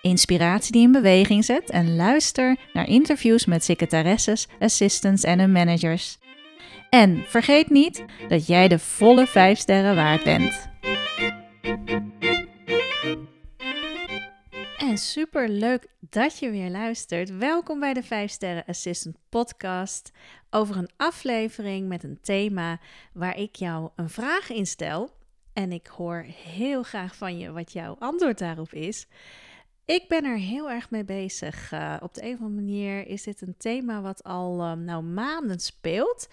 inspiratie die in beweging zet en luister naar interviews met secretaresses, assistants en hun managers. En vergeet niet dat jij de volle 5 sterren waard bent. En super leuk dat je weer luistert. Welkom bij de 5 Sterren Assistant Podcast over een aflevering met een thema waar ik jou een vraag in stel. En ik hoor heel graag van je wat jouw antwoord daarop is. Ik ben er heel erg mee bezig. Uh, op de een of andere manier is dit een thema wat al um, nou, maanden speelt.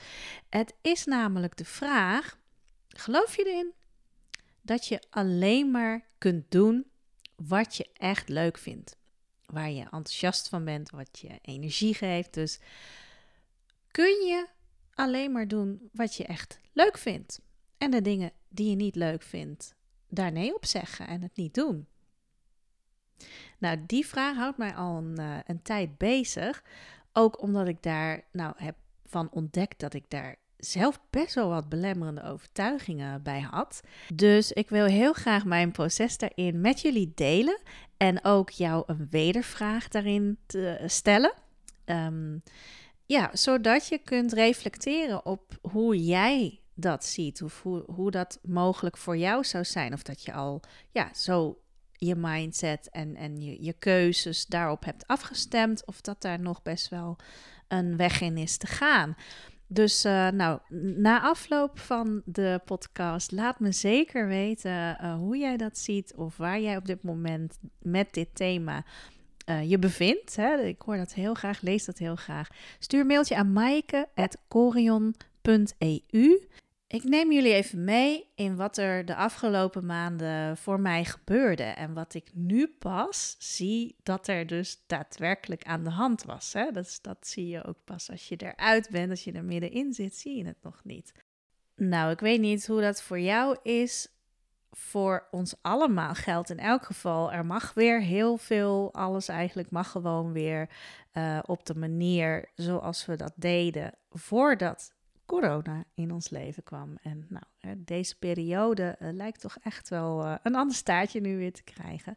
Het is namelijk de vraag: geloof je erin dat je alleen maar kunt doen wat je echt leuk vindt? Waar je enthousiast van bent, wat je energie geeft. Dus kun je alleen maar doen wat je echt leuk vindt? En de dingen die je niet leuk vindt, daar nee op zeggen en het niet doen. Nou, die vraag houdt mij al een, uh, een tijd bezig. Ook omdat ik daar nou heb van ontdekt dat ik daar zelf best wel wat belemmerende overtuigingen bij had. Dus ik wil heel graag mijn proces daarin met jullie delen. En ook jou een wedervraag daarin te stellen. Um, ja, zodat je kunt reflecteren op hoe jij dat ziet. Of hoe, hoe dat mogelijk voor jou zou zijn. Of dat je al ja, zo je mindset en, en je, je keuzes daarop hebt afgestemd. Of dat daar nog best wel een weg in is te gaan. Dus uh, nou, na afloop van de podcast, laat me zeker weten uh, hoe jij dat ziet of waar jij op dit moment met dit thema uh, je bevindt. Hè. Ik hoor dat heel graag, lees dat heel graag. Stuur een mailtje aan maaike.corion.eu. Ik neem jullie even mee in wat er de afgelopen maanden voor mij gebeurde. En wat ik nu pas zie dat er dus daadwerkelijk aan de hand was. Hè? Dat, dat zie je ook pas als je eruit bent, als je er middenin zit, zie je het nog niet. Nou, ik weet niet hoe dat voor jou is. Voor ons allemaal geldt in elk geval, er mag weer heel veel, alles eigenlijk mag gewoon weer uh, op de manier zoals we dat deden voordat corona in ons leven kwam. En nou, deze periode uh, lijkt toch echt wel uh, een ander staartje nu weer te krijgen.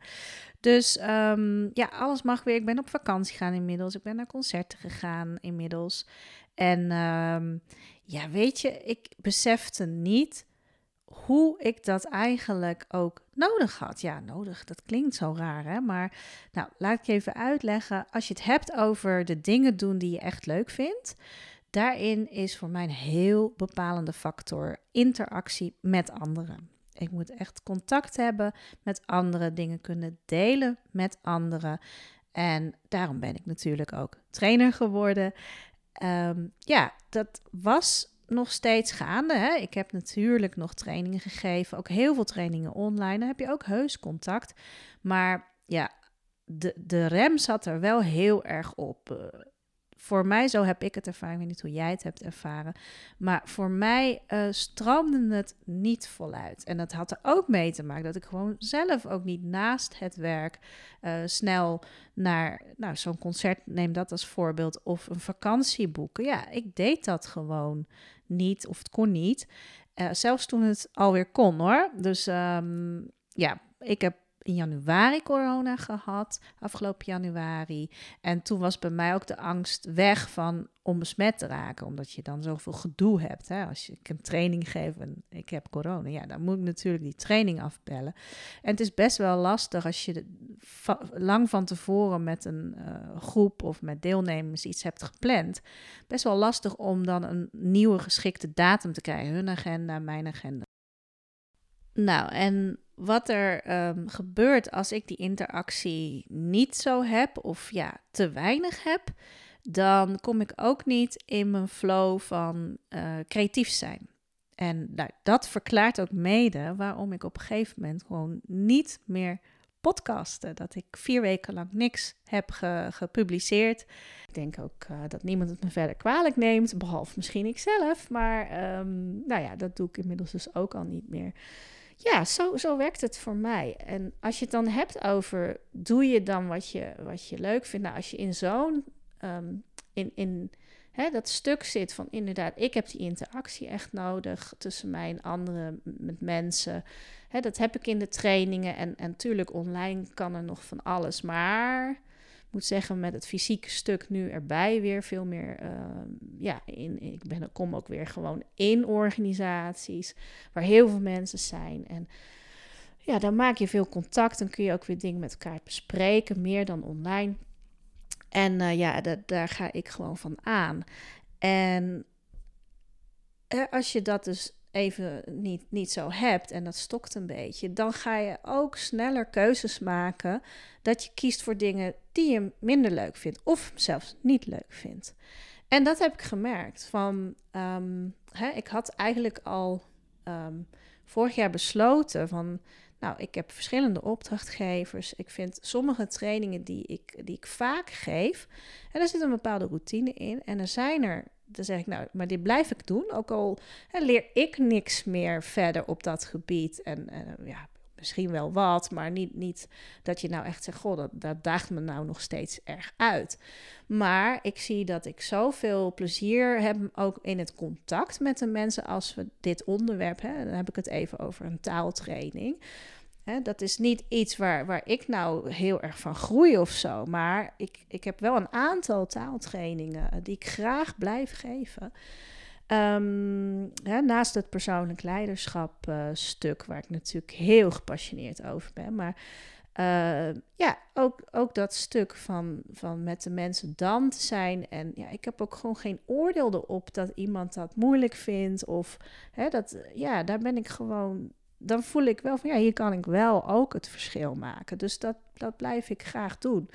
Dus um, ja, alles mag weer. Ik ben op vakantie gegaan inmiddels. Ik ben naar concerten gegaan inmiddels. En um, ja, weet je, ik besefte niet hoe ik dat eigenlijk ook nodig had. Ja, nodig, dat klinkt zo raar, hè? Maar nou, laat ik even uitleggen. Als je het hebt over de dingen doen die je echt leuk vindt, Daarin is voor mij een heel bepalende factor interactie met anderen. Ik moet echt contact hebben met anderen, dingen kunnen delen met anderen. En daarom ben ik natuurlijk ook trainer geworden. Um, ja, dat was nog steeds gaande. Hè? Ik heb natuurlijk nog trainingen gegeven, ook heel veel trainingen online. Dan heb je ook heus contact. Maar ja, de, de rem zat er wel heel erg op. Voor mij, zo heb ik het ervaren, ik weet niet hoe jij het hebt ervaren, maar voor mij uh, stroomde het niet voluit. En dat had er ook mee te maken dat ik gewoon zelf ook niet naast het werk uh, snel naar nou, zo'n concert, neem dat als voorbeeld, of een vakantie boeken. Ja, ik deed dat gewoon niet, of het kon niet. Uh, zelfs toen het alweer kon hoor. Dus um, ja, ik heb in januari corona gehad, afgelopen januari. En toen was bij mij ook de angst weg van om besmet te raken, omdat je dan zoveel gedoe hebt. Hè? Als je, ik een training geef en ik heb corona, ja, dan moet ik natuurlijk die training afbellen. En het is best wel lastig als je lang van tevoren met een uh, groep of met deelnemers iets hebt gepland. Best wel lastig om dan een nieuwe geschikte datum te krijgen, hun agenda, mijn agenda. Nou, en wat er ehm, gebeurt als ik die interactie niet zo heb of ja, te weinig heb, dan kom ik ook niet in mijn flow van uh, creatief zijn. En nou, dat verklaart ook mede waarom ik op een gegeven moment gewoon niet meer podcasten. Dat ik vier weken lang niks heb gepubliceerd. Ik denk ook uh, dat niemand het me verder kwalijk neemt, behalve misschien ikzelf. Maar um, nou ja, dat doe ik inmiddels dus ook al niet meer. Ja, zo, zo werkt het voor mij. En als je het dan hebt over, doe je dan wat je, wat je leuk vindt? Nou, als je in zo'n, um, in, in hè, dat stuk zit van inderdaad, ik heb die interactie echt nodig tussen mij en anderen, met mensen. Hè, dat heb ik in de trainingen en, natuurlijk online kan er nog van alles, maar moet zeggen, met het fysieke stuk nu erbij weer veel meer. Ehm, ja, in, ik ben, kom ook weer gewoon in organisaties waar heel veel mensen zijn. En ja, dan maak je veel contact. Dan kun je ook weer dingen met elkaar bespreken, meer dan online. En uh, ja, daar ga ik gewoon van aan. En als je dat dus even niet, niet zo hebt en dat stokt een beetje, dan ga je ook sneller keuzes maken dat je kiest voor dingen die je minder leuk vindt of zelfs niet leuk vindt. En dat heb ik gemerkt. Van, ehm, hè, ik had eigenlijk al ehm, vorig jaar besloten van, nou, ik heb verschillende opdrachtgevers. Ik vind sommige trainingen die ik, die ik vaak geef, en daar zit een bepaalde routine in. En er zijn er dan zeg ik, nou, maar dit blijf ik doen. Ook al hè, leer ik niks meer verder op dat gebied. En uh, ja, misschien wel wat, maar niet, niet dat je nou echt zegt, goh, dat, dat daagt me nou nog steeds erg uit. Maar ik zie dat ik zoveel plezier heb, ook in het contact met de mensen, als we dit onderwerp, hè, dan heb ik het even over een taaltraining. Hè, dat is niet iets waar, waar ik nou heel erg van groei of zo. Maar ik, ik heb wel een aantal taaltrainingen die ik graag blijf geven. Hè, naast het persoonlijk leiderschap uh, stuk, waar ik natuurlijk heel gepassioneerd over ben. Maar uh, ja, ook, ook dat stuk van, van met de mensen dan te zijn. En ja, ik heb ook gewoon geen oordeel erop dat iemand dat moeilijk vindt. Of hè, dat, ja, daar ben ik gewoon dan voel ik wel van ja, hier kan ik wel ook het verschil maken. Dus dat, dat blijf ik graag doen.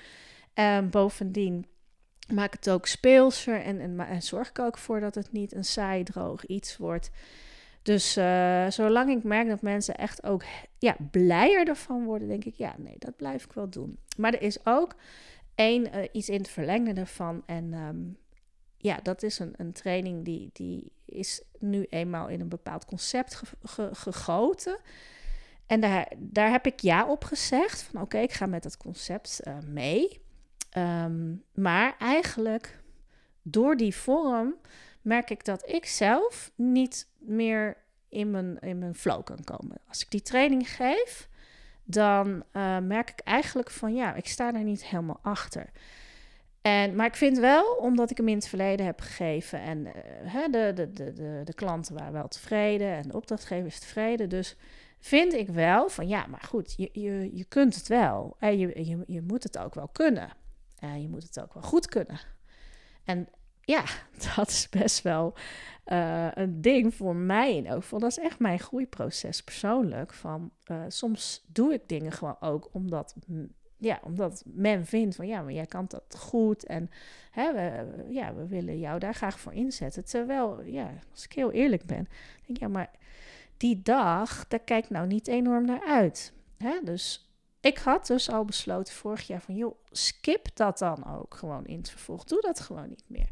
En bovendien maak het ook speelser en, en, en zorg ik ook voor dat het niet een saai droog iets wordt. Dus uh, zolang ik merk dat mensen echt ook ja, blijer ervan worden, denk ik, ja, nee, dat blijf ik wel doen. Maar er is ook één, uh, iets in het verlengde ervan. En um, ja, dat is een, een training die, die is nu eenmaal in een bepaald concept gegoten. En daar, daar heb ik ja op gezegd. Van oké, ik ga met dat concept uh, mee. Um, maar eigenlijk door die vorm merk ik dat ik zelf niet meer in mijn, in mijn flow kan komen. Als ik die training geef, dan uh, merk ik eigenlijk van ja, ik sta daar niet helemaal achter. En, maar ik vind wel, omdat ik hem in het verleden heb gegeven en uh, de, de, de, de, de klanten waren wel tevreden en de opdrachtgevers tevreden. Dus vind ik wel van ja, maar goed, je, je, je kunt het wel. En je, je, je moet het ook wel kunnen. En je moet het ook wel goed kunnen. En ja, dat is best wel uh, een ding voor mij in geval. Dat is echt mijn groeiproces persoonlijk. Van, uh, soms doe ik dingen gewoon ook omdat ja, omdat men vindt van ja, maar jij kan dat goed en hè, we, ja, we willen jou daar graag voor inzetten. Terwijl, ja, als ik heel eerlijk ben, denk ja, maar die dag, daar kijk nou niet enorm naar uit. Hè? Dus ik had dus al besloten vorig jaar van joh, skip dat dan ook gewoon in het vervolg. Doe dat gewoon niet meer.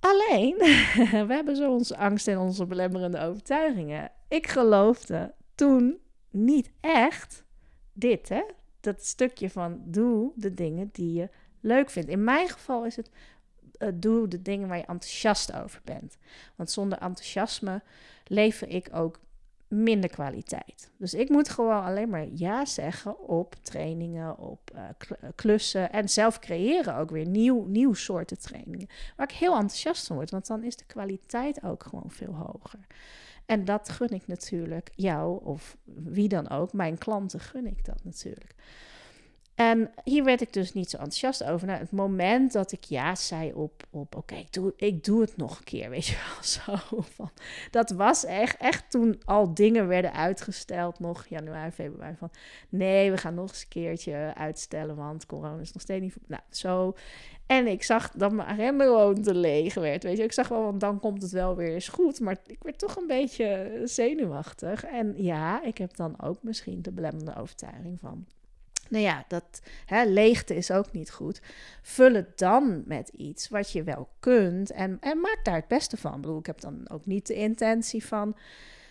Alleen, we hebben zo onze angst en onze belemmerende overtuigingen. Ik geloofde toen niet echt dit, hè? Dat stukje van doe de dingen die je leuk vindt. In mijn geval is het uh, doe de dingen waar je enthousiast over bent. Want zonder enthousiasme lever ik ook minder kwaliteit. Dus ik moet gewoon alleen maar ja zeggen op trainingen, op uh, klussen en zelf creëren ook weer nieuw, nieuw soorten trainingen. Waar ik heel enthousiast van word, want dan is de kwaliteit ook gewoon veel hoger. En dat gun ik natuurlijk jou of wie dan ook, mijn klanten gun ik dat natuurlijk. En hier werd ik dus niet zo enthousiast over. Nou, het moment dat ik ja zei op, op oké, ik, doe, ik doe het nog een keer, weet je wel, zo. Van, dat was echt, echt toen al dingen werden uitgesteld, nog januari, februari, van nee, we gaan nog eens een keertje uitstellen, want corona is nog steeds niet... Nou, zo. En ik zag dat mijn agenda gewoon te leeg werd, weet je. Ik zag wel, want dan komt het wel weer eens goed. Maar ik werd toch een beetje zenuwachtig. En ja, ik heb dan ook misschien de belemmerende overtuiging van nou ja, dat hè, leegte is ook niet goed. Vul het dan met iets wat je wel kunt en, en maak daar het beste van. Ik bedoel, ik heb dan ook niet de intentie van,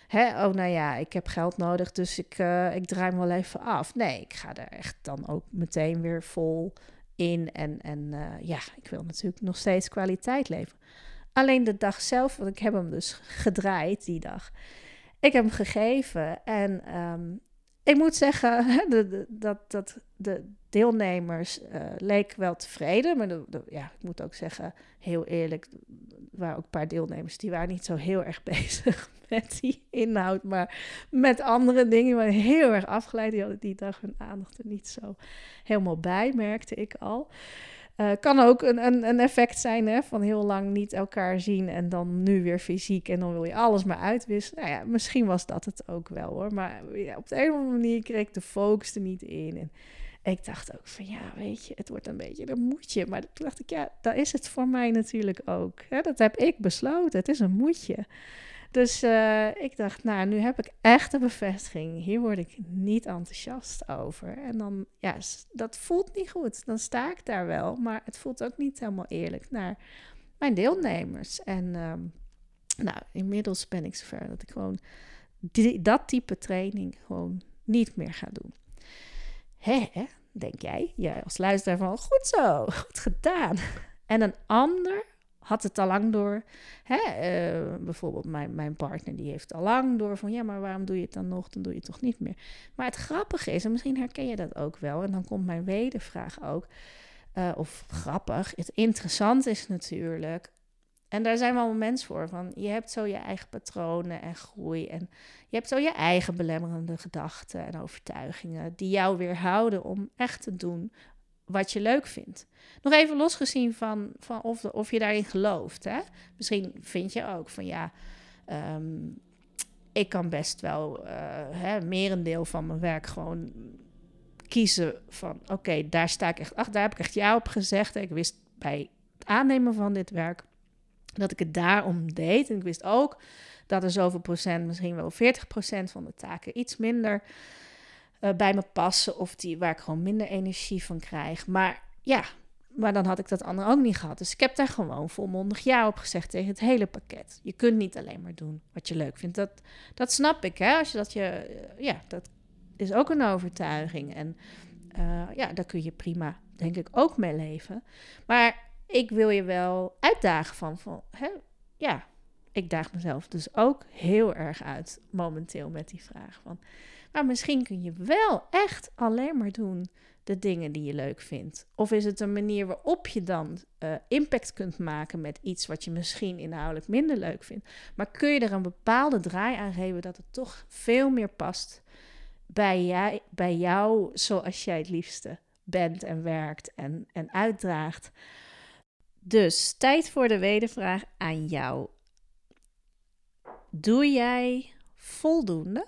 hè, oh nou ja, ik heb geld nodig, dus ik, uh, ik draai me wel even af. Nee, ik ga er echt dan ook meteen weer vol in. En, en uh, ja, ik wil natuurlijk nog steeds kwaliteit leveren. Alleen de dag zelf, want ik heb hem dus gedraaid die dag. Ik heb hem gegeven en um, ik moet zeggen dat, dat de deelnemers uh, wel tevreden. Maar de, ja, ik moet ook zeggen, heel eerlijk, er waren ook een paar deelnemers die waren niet zo heel erg bezig met die inhoud, maar met andere dingen. Waren heel erg afgeleid. Die hadden die dag hun aandacht er niet zo helemaal bij, merkte ik al. Uh, kan ook een, een, een effect zijn hè, van heel lang niet elkaar zien en dan nu weer fysiek en dan wil je alles maar uitwisselen. Nou ja, misschien was dat het ook wel hoor. Maar op de een of andere manier kreeg ik de focus er niet in. En ik dacht ook van ja, weet je, het wordt een beetje een moedje. Maar toen dacht ik, ja, dat is het voor mij natuurlijk ook. Dat heb ik besloten. Het is een moedje. Dus uh, ik dacht, nou, nu heb ik echt een bevestiging. Hier word ik niet enthousiast over. En dan, ja, dat voelt niet goed. Dan sta ik daar wel, maar het voelt ook niet helemaal eerlijk naar mijn deelnemers. En um, nou, inmiddels ben ik zover dat ik gewoon dat type training gewoon niet meer ga doen. Hè, denk jij? Ja, als luisteraar van, goed zo, goed gedaan. En een ander had het al lang door. Hè? Uh, bijvoorbeeld mijn, mijn partner die heeft al lang door van ja, maar waarom doe je het dan nog? Dan doe je het toch niet meer. Maar het grappige is, en misschien herken je dat ook wel, en dan komt mijn wedervraag ook. Uh, of grappig. Het interessant is natuurlijk. En daar zijn we allemaal mens voor. Van je hebt zo je eigen patronen en groei. En je hebt zo je eigen belemmerende gedachten en overtuigingen. die jou weerhouden om echt te doen wat je leuk vindt. Nog even losgezien van, van of, of je daarin gelooft. Hè? Misschien vind je ook van ja, ehm, ik kan best wel uh, hè, merendeel van mijn werk gewoon kiezen van oké, daar sta ik echt achter. Daar heb ik echt ja op gezegd. Ik wist bij het aannemen van dit werk dat ik het daarom deed. En ik wist ook dat er zoveel procent, misschien wel 40 procent van de taken iets minder uh, bij me passen of die waar ik gewoon minder energie van krijg. Maar ja, maar dan had ik dat andere ook niet gehad. Dus ik heb daar gewoon volmondig ja op gezegd tegen het hele pakket. Je kunt niet alleen maar doen wat je leuk vindt. Dat, dat snap ik, hè? Als je dat je, eh, ja, dat is ook een overtuiging. En uh, ja, daar kun je prima, denk ik, ook mee leven. Maar ik wil je wel uitdagen van, van hè, ja, ik daag mezelf dus ook heel erg uit momenteel met die vraag van maar misschien kun je wel echt alleen maar doen de dingen die je leuk vindt. Of is het een manier waarop je dan uh, impact kunt maken met iets wat je misschien inhoudelijk minder leuk vindt. Maar kun je er een bepaalde draai aan geven dat het toch veel meer past bij, jij, bij jou zoals jij het liefste bent en werkt en, en uitdraagt. Dus tijd voor de wedervraag aan jou. Doe jij voldoende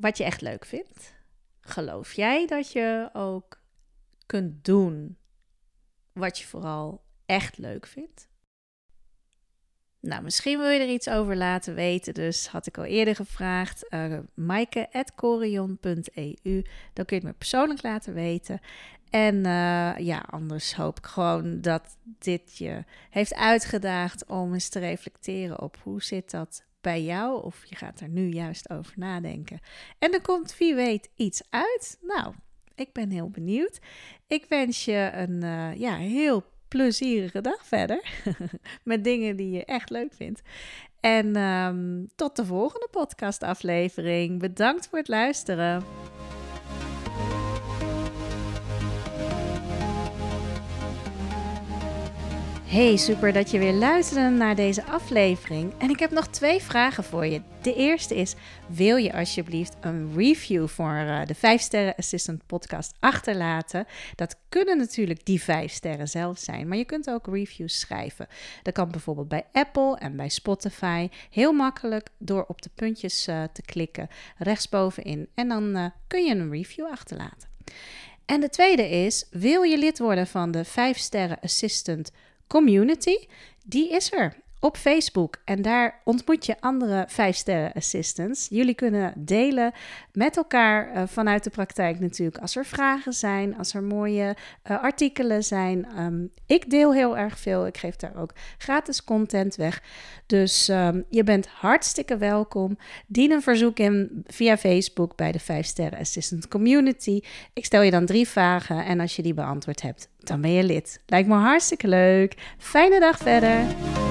wat je echt leuk vindt? Geloof jij dat je ook kunt doen wat je vooral echt leuk vindt? Nou, misschien wil je er iets over laten weten. Dus had ik al eerder gevraagd. Uh, eh, maaike.corion.eu. Dan kun je het me persoonlijk laten weten. En uh, ja, anders hoop ik gewoon dat dit je heeft uitgedaagd om eens te reflecteren op hoe zit dat bij jou of je gaat er nu juist over nadenken. En er komt wie weet iets uit. Nou, ik ben heel benieuwd. Ik wens je een uh, ja, heel plezierige dag verder. Met dingen die je echt leuk vindt. En um, tot de volgende podcastaflevering. Bedankt voor het luisteren. Hey, super dat je weer luisterde naar deze aflevering. En ik heb nog twee vragen voor je. De eerste is: wil je alsjeblieft een review voor uh, de 5 Sterren Assistant podcast achterlaten? Dat kunnen natuurlijk die 5 sterren zelf zijn, maar je kunt ook reviews schrijven. Dat kan bijvoorbeeld bij Apple en bij Spotify. Heel makkelijk door op de puntjes uh, te klikken rechtsbovenin. En dan uh, kun je een review achterlaten. En de tweede is: wil je lid worden van de 5 Sterren Assistant community, die is er op Facebook. En daar ontmoet je andere 5-sterren assistants. Jullie kunnen delen met elkaar uh, vanuit de praktijk natuurlijk. Als er vragen zijn, als er mooie uh, artikelen zijn. Um, ik deel heel erg veel. Ik geef daar ook gratis content weg. Dus um, je bent hartstikke welkom. Dien een verzoek in via Facebook bij de 5-sterren assistant community. Ik stel je dan drie vragen en als je die beantwoord hebt, dan ben je lid. Lijkt me hartstikke leuk. Fijne dag verder.